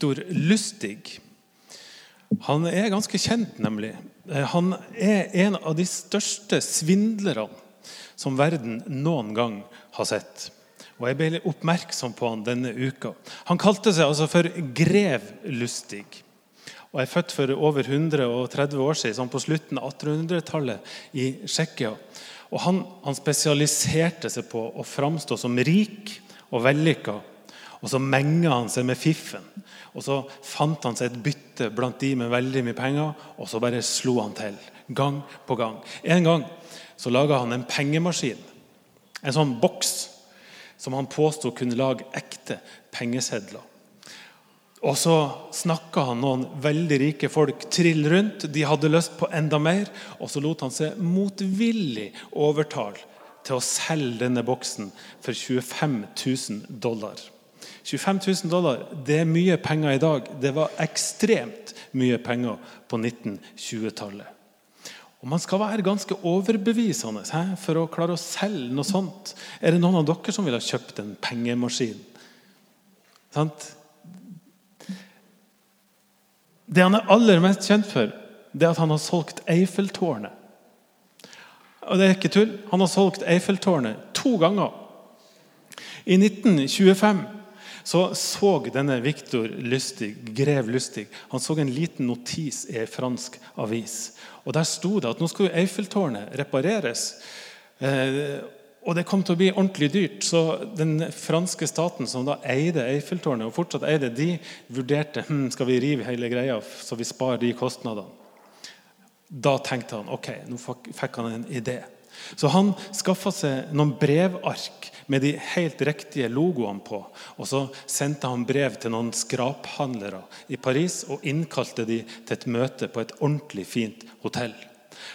Viktor Lustig. Han er ganske kjent, nemlig. Eh, han er en av de største svindlerne som verden noen gang har sett. Og Jeg ble oppmerksom på han denne uka. Han kalte seg altså for Grev Lustig. Og er født for over 130 år siden, sånn på slutten av 1800-tallet i Tsjekkia. Og han, han, spesialiserte seg på å framstå som rik og vellykka. Og så menga han seg med fiffen. Og så fant han seg et bytte blant de med veldig mye penger, og så bare slo han til. Gang på gang. En gang så laga han en pengemaskin. En sånn boks som han påsto kunne lage ekte pengesedler. Og så snakka han noen veldig rike folk trill rundt. De hadde lyst på enda mer. Og så lot han seg motvillig overtale til å selge denne boksen for 25 000 dollar. 25 000 dollar det er mye penger i dag. Det var ekstremt mye penger på 1920-tallet. Og Man skal være ganske overbevisende he, for å klare å selge noe sånt. Er det noen av dere som ville kjøpt en pengemaskin? Sant? Det han er aller mest kjent for, det er at han har solgt Eiffeltårnet. Og det er ikke tull. Han har solgt Eiffeltårnet to ganger. I 1925 så, så denne Viktor Lystig, grev Lystig han så en liten notis i en fransk avis. Og Der sto det at nå skulle Eiffeltårnet repareres. Eh, og det kom til å bli ordentlig dyrt. Så den franske staten som da eide Eiffeltårnet, og fortsatt eide, de vurderte hm, skal vi rive hele greia så vi sparer de kostnadene. Da tenkte han ok, nå fikk han en idé. Så han skaffa seg noen brevark med de helt riktige logoene på. Og Så sendte han brev til noen skraphandlere i Paris og innkalte de til et møte på et ordentlig fint hotell.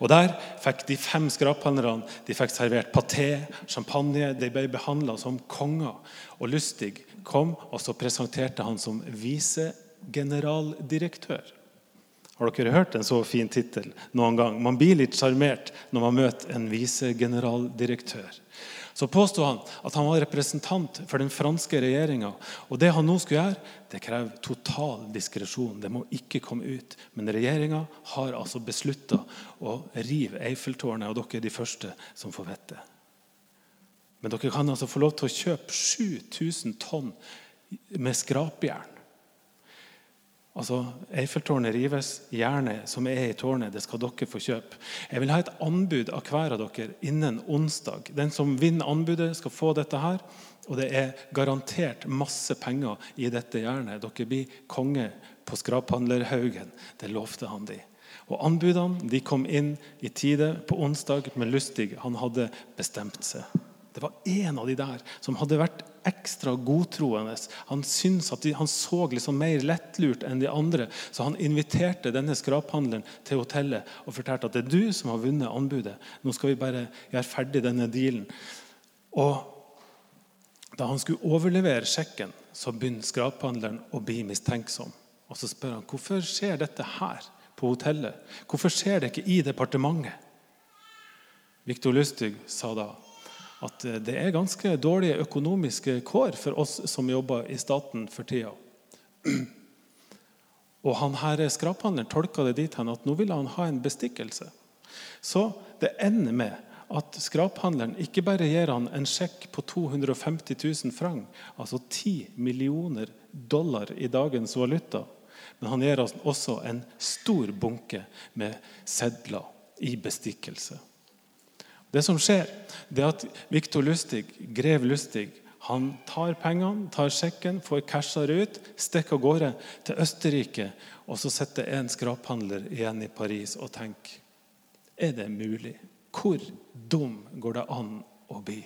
Og Der fikk de fem skraphandlerne de fikk servert paté, champagne. De ble behandla som konger. Og Lustig kom, og så presenterte han som visegeneraldirektør. Har dere hørt en så fin tittel noen gang? Man blir litt sjarmert når man møter en visegeneraldirektør. Så påsto han at han var representant for den franske regjeringa. Og det han nå skulle gjøre, det krever total diskresjon. Det må ikke komme ut. Men regjeringa har altså beslutta å rive Eiffeltårnet, og dere er de første som får vite Men dere kan altså få lov til å kjøpe 7000 tonn med skrapjern Altså, Eiffeltårnet rives. Jernet som er i tårnet, det skal dere få kjøpe. Jeg vil ha et anbud av hver av dere innen onsdag. Den som vinner anbudet, skal få dette her. Og det er garantert masse penger i dette jernet. Dere blir konge på skraphandlerhaugen. Det lovte han de. Og Anbudene de kom inn i tide på onsdag, men Lustig han hadde bestemt seg. Det var en av de der som hadde vært ekstra godtroende. Han syntes at de, han så liksom mer lettlurt enn de andre. Så han inviterte denne skraphandleren til hotellet og fortalte at det er du som har vunnet anbudet. Nå skal vi bare gjøre ferdig denne dealen. Og Da han skulle overlevere sjekken, så begynner skraphandleren å bli mistenksom. Og Så spør han hvorfor skjer dette her på hotellet. Hvorfor skjer det ikke i departementet? Viktor Lustig sa da at eh, det er ganske dårlige økonomiske kår for oss som jobber i staten for tida. Og han her skraphandleren tolka det dit hen at nå ville han ha en bestikkelse. Så det ender med at skraphandleren ikke bare gir han en sjekk på 250 000 franc, altså 10 millioner dollar i dagens valuta, men han gir oss også en stor bunke med sedler i bestikkelse. Det som skjer, det er at Viktor Lustig, grev Lustig, han tar pengene, tar sjekken, får casha det ut, stikker av gårde til Østerrike. Og så sitter en skraphandler igjen i Paris og tenker Er det mulig? Hvor dum går det an å bli?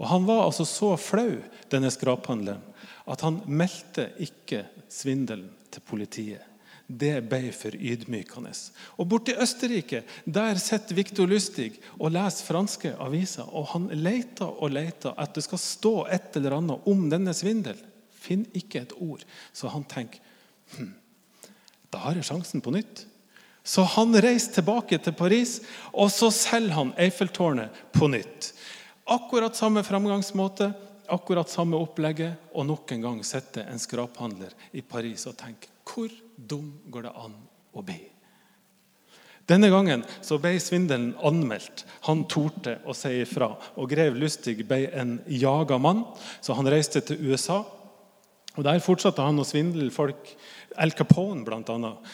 Og Han var altså så flau, denne skraphandleren, at han meldte ikke svindelen til politiet det ble for ydmykende. Og Borti Østerrike der sitter Viktor Lustig og leser franske aviser. og Han leter og leter at det skal stå et eller annet om denne svindelen. Finner ikke et ord. Så han tenker hm, da har jeg sjansen på nytt. Så han reiser tilbake til Paris, og så selger han Eiffeltårnet på nytt. Akkurat samme framgangsmåte. Akkurat samme opplegget, og nok en gang sitter en skraphandler i Paris og tenker hvor dum går det an å bli? Denne gangen så ble svindelen anmeldt. Han torde å si ifra. Og grev Lustig ble en jaga mann, så han reiste til USA. Og Der fortsatte han å svindle folk. Al Capone blant annet,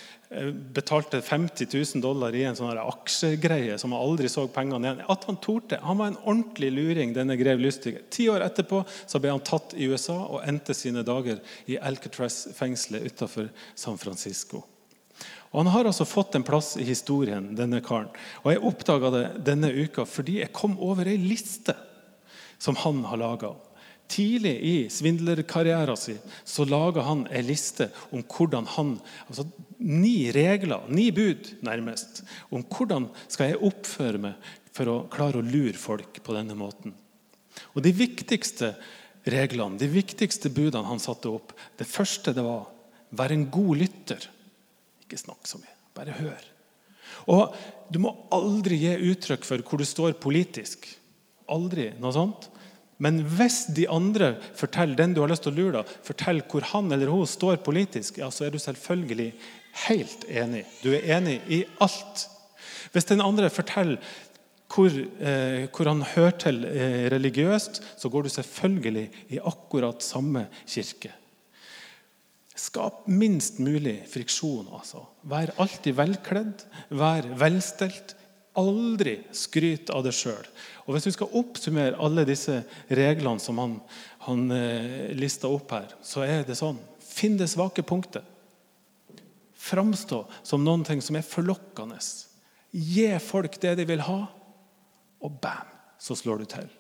betalte 50 000 dollar i en sånn aksjegreie som han aldri så pengene igjen. At Han torde. Han var en ordentlig luring, denne grev Lustig. Ti år etterpå så ble han tatt i USA og endte sine dager i Alcatraz-fengselet utenfor San Francisco. Og Han har altså fått en plass i historien, denne karen. Og Jeg oppdaga det denne uka fordi jeg kom over ei liste som han har laga. Tidlig i svindlerkarrieren sin så laga han ei liste om hvordan han altså Ni regler, ni bud nærmest, om hvordan skal jeg oppføre meg for å klare å lure folk på denne måten. Og De viktigste reglene, de viktigste budene han satte opp, det første det var være en god lytter. Ikke snakk så mye. Bare hør. Og Du må aldri gi uttrykk for hvor du står politisk. Aldri noe sånt. Men hvis de andre forteller den du har lyst til å lure, forteller hvor han eller hun står politisk, ja, så er du selvfølgelig helt enig. Du er enig i alt. Hvis den andre forteller hvor, eh, hvor han hører til eh, religiøst, så går du selvfølgelig i akkurat samme kirke. Skap minst mulig friksjon. altså. Vær alltid velkledd, vær velstelt. Aldri skryt av det sjøl. Hvis du skal oppsummere alle disse reglene som han, han eh, lista opp her, så er det sånn Finn det svake punktet. Framstå som noen ting som er forlokkende. Gi folk det de vil ha, og bam, så slår du til.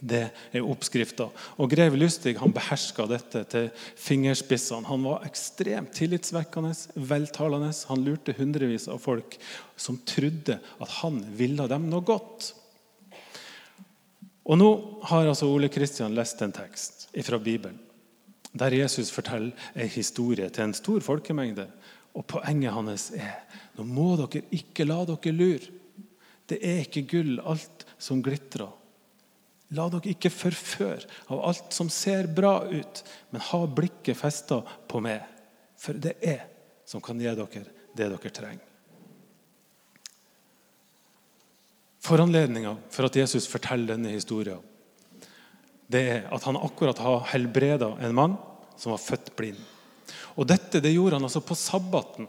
Det er oppskrifta. Og grev Lystig han beherska dette til fingerspissene. Han var ekstremt tillitsvekkende, veltalende. Han lurte hundrevis av folk som trodde at han ville dem noe godt. Og Nå har altså Ole Kristian lest en tekst fra Bibelen der Jesus forteller en historie til en stor folkemengde. Og Poenget hans er nå må dere ikke la dere lure. Det er ikke gull alt som glitrer. La dere ikke forføre av alt som ser bra ut, men ha blikket festa på meg. For det er som kan gi dere det dere trenger. Foranledninga for at Jesus forteller denne historien, det er at han akkurat har helbreda en mann som var født blind. Og Dette det gjorde han altså på sabbaten.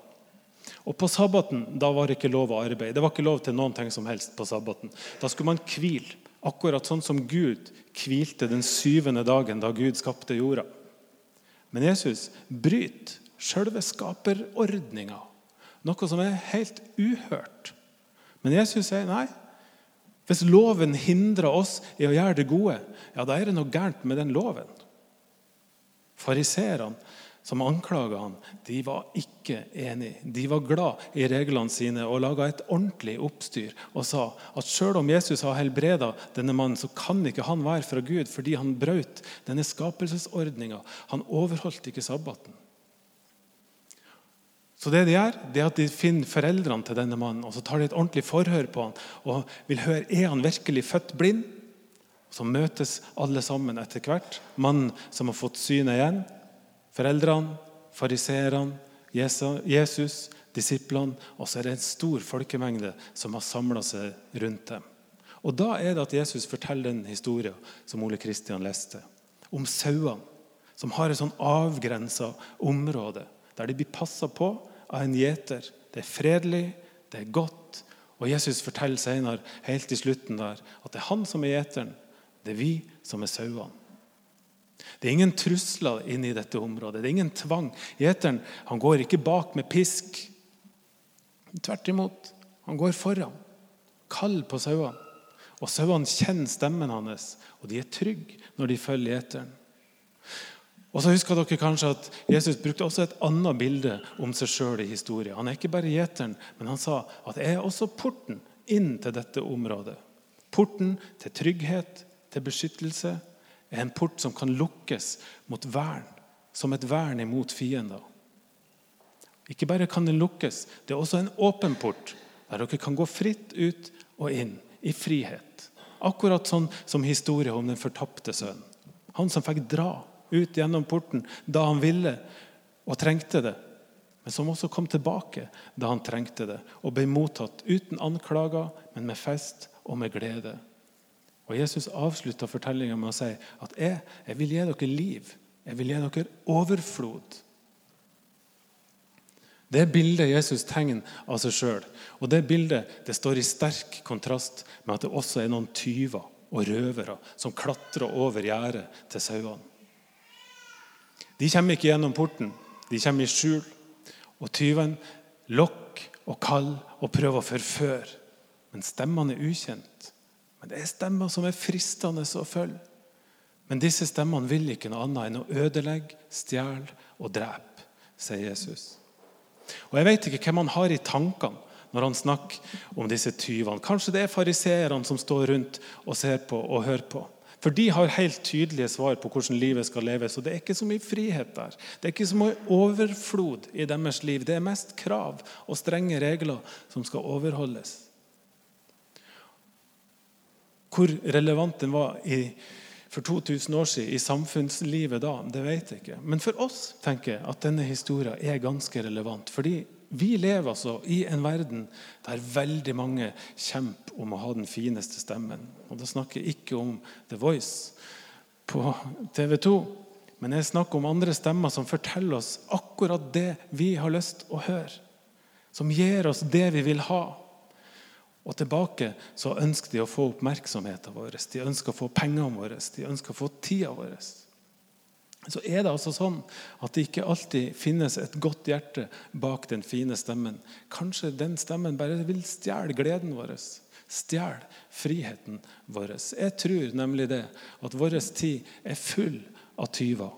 Og På sabbaten da var det ikke lov å arbeide. Det var ikke lov til noen ting som helst på sabbaten. Da skulle man hvile. Akkurat sånn som Gud hvilte den syvende dagen da Gud skapte jorda. Men Jesus bryter selve skaperordninga, noe som er helt uhørt. Men Jesus sier nei. Hvis loven hindrer oss i å gjøre det gode, ja, da er det noe gærent med den loven. Fariserene som anklaga han, de var ikke enige. De var glad i reglene sine og laga et ordentlig oppstyr og sa at selv om Jesus har helbreda denne mannen, så kan ikke han være fra Gud fordi han brøt denne skapelsesordninga. Han overholdt ikke sabbaten. Så det de gjør, det er at de finner foreldrene til denne mannen og så tar de et ordentlig forhør på han og vil høre er han virkelig født blind. Så møtes alle sammen etter hvert. Mannen som har fått synet igjen, Foreldrene, fariseerne, Jesus, disiplene, og så er det en stor folkemengde som har samla seg rundt dem. Og Da er det at Jesus forteller den historien som Ole Kristian leste, om sauene som har et sånn avgrensa område der de blir passa på av en gjeter. Det er fredelig, det er godt. Og Jesus forteller senere, helt i slutten der, at det er han som er gjeteren. Det er vi som er sauene. Det er ingen trusler inne i dette området. Det er ingen tvang. Gjeteren han går ikke bak med pisk. Tvert imot. Han går foran. Kald på sauene. Og sauene kjenner stemmen hans, og de er trygge når de følger gjeteren. Og så husker dere kanskje at Jesus brukte også et annet bilde om seg sjøl i historien. Han er ikke bare gjeteren, men han sa at jeg er også porten inn til dette området. Porten til trygghet, til beskyttelse, er en port som kan lukkes mot vern, som et vern imot fiender. Ikke bare kan den lukkes, det er også en åpen port der dere kan gå fritt ut og inn i frihet. Akkurat sånn som historien om den fortapte sønnen. Han som fikk dra ut gjennom porten da han ville og trengte det. Men som også kom tilbake da han trengte det, og ble mottatt uten anklager, men med fest og med glede. Og Jesus avslutta fortellinga med å si at jeg, jeg vil gi dere liv. Jeg vil gi dere overflod. Det bildet Jesus tegner av seg sjøl, og det bildet det står i sterk kontrast med at det også er noen tyver og røvere som klatrer over gjerdet til sauene. De kommer ikke gjennom porten, de kommer i skjul. Og tyven lokker og kaller og prøver å forføre. Men stemmene er ukjent. Men det er stemmer som er fristende å følge. Men disse stemmene vil ikke noe annet enn å ødelegge, stjele og drepe, sier Jesus. Og Jeg vet ikke hvem han har i tankene når han snakker om disse tyvene. Kanskje det er fariseerne som står rundt og ser på og hører på. For de har helt tydelige svar på hvordan livet skal leves. Og det er ikke så mye frihet der. Det er ikke så mye overflod i deres liv. Det er mest krav og strenge regler som skal overholdes. Hvor relevant den var i, for 2000 år siden i samfunnslivet da, det vet jeg ikke. Men for oss tenker jeg at denne historien er ganske relevant. fordi vi lever altså i en verden der veldig mange kjemper om å ha den fineste stemmen. Og Da snakker jeg ikke om The Voice på TV 2, men jeg snakker om andre stemmer som forteller oss akkurat det vi har lyst å høre. Som gir oss det vi vil ha. Og tilbake så ønsker de å få oppmerksomheten vår, de ønsker å få pengene våre, de ønsker å få tida vår. Så er det altså sånn at det ikke alltid finnes et godt hjerte bak den fine stemmen. Kanskje den stemmen bare vil stjele gleden vår, stjele friheten vår. Jeg tror nemlig det at vår tid er full av tyver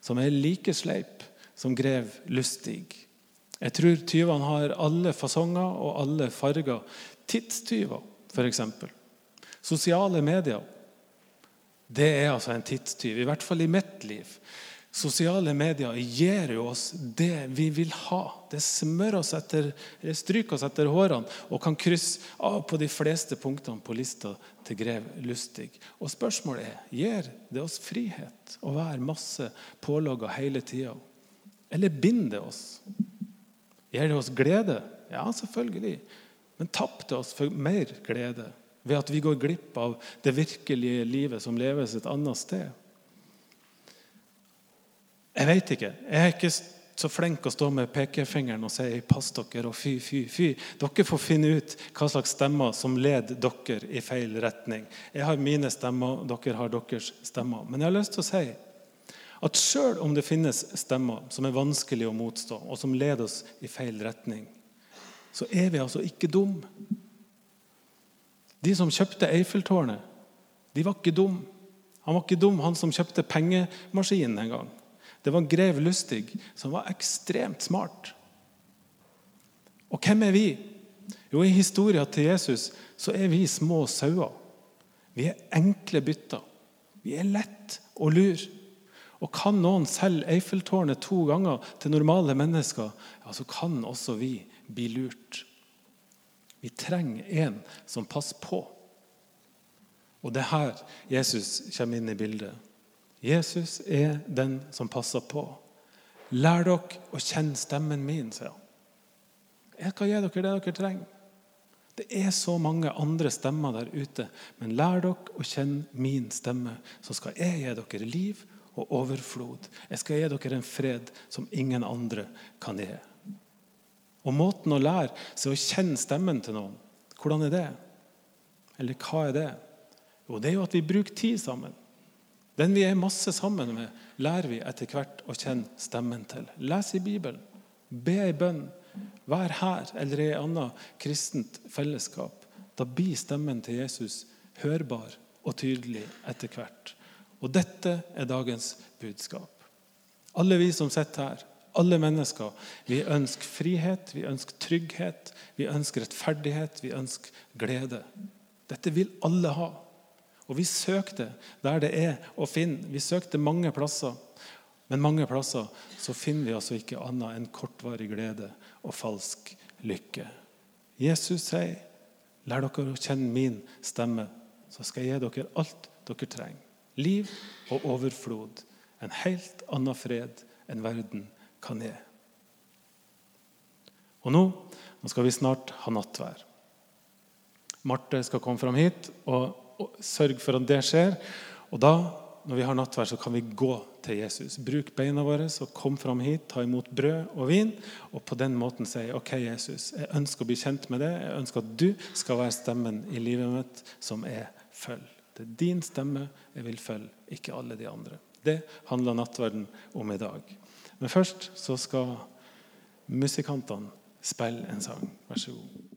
som er like sleip som grev Lustig. Jeg tror tyvene har alle fasonger og alle farger. Tidstyver, f.eks. Sosiale medier. Det er altså en tidstyv, i hvert fall i mitt liv. Sosiale medier gir jo oss det vi vil ha. Det smører oss etter, stryker oss etter hårene og kan krysse av på de fleste punktene på lista til grev Lustig. Og spørsmålet er gir det oss frihet å være masse pålogga hele tida. Eller binder det oss? Gir det oss glede? Ja, selvfølgelig. Men tapte oss for mer glede ved at vi går glipp av det virkelige livet som leves et annet sted? Jeg vet ikke. Jeg er ikke så flink å stå med pekefingeren og si 'pass dere' og 'fy, fy, fy'. Dere får finne ut hva slags stemmer som leder dere i feil retning. Jeg har mine stemmer, dere har deres stemmer. Men jeg har lyst til å si at selv om det finnes stemmer som er vanskelig å motstå, og som leder oss i feil retning, så er vi altså ikke dum. De som kjøpte Eiffeltårnet, de var ikke dum. Han var ikke dum, han som kjøpte pengemaskinen en gang. Det var grev Lustig, som var ekstremt smart. Og hvem er vi? Jo, I historien til Jesus så er vi små sauer. Vi er enkle bytter. Vi er lett å lure. Og kan noen selge Eiffeltårnet to ganger til normale mennesker, ja, så kan også vi bli lurt. Vi trenger en som passer på. Og det er her Jesus kommer inn i bildet. Jesus er den som passer på. Lær dere å kjenne stemmen min, sier han. Jeg skal gi dere det dere trenger. Det er så mange andre stemmer der ute, men lær dere å kjenne min stemme, så skal jeg gi dere liv og overflod. Jeg skal gi dere en fred som ingen andre kan gi. Og måten å lære seg å kjenne stemmen til noen, hvordan er det? Eller hva er det? Jo, det er jo at vi bruker tid sammen. Den vi er masse sammen med, lærer vi etter hvert å kjenne stemmen til. Les i Bibelen. Be ei bønn. Vær her eller i et annet kristent fellesskap. Da blir stemmen til Jesus hørbar og tydelig etter hvert. Og dette er dagens budskap. Alle vi som sitter her, alle mennesker. Vi ønsker frihet, vi ønsker trygghet, vi ønsker rettferdighet, vi ønsker glede. Dette vil alle ha. Og vi søkte der det er å finne. Vi søkte mange plasser. Men mange plasser så finner vi altså ikke annet enn kortvarig glede og falsk lykke. Jesus sier, 'Lær dere å kjenne min stemme', så skal jeg gi dere alt dere trenger. Liv og overflod. En helt annen fred enn verden kan gi. Og nå, nå skal vi snart ha nattvær. Marte skal komme fram hit og, og sørge for at det skjer. Og da, når vi har nattvær, så kan vi gå til Jesus. Bruk beina våre og kom fram hit, ta imot brød og vin. Og på den måten si OK, Jesus, jeg ønsker å bli kjent med det. Jeg ønsker at du skal være stemmen i livet mitt som jeg følger. Det er din stemme jeg vil følge, ikke alle de andre. Det handler nattverden om i dag. Men først så skal musikantene spille en sang. Vær så god.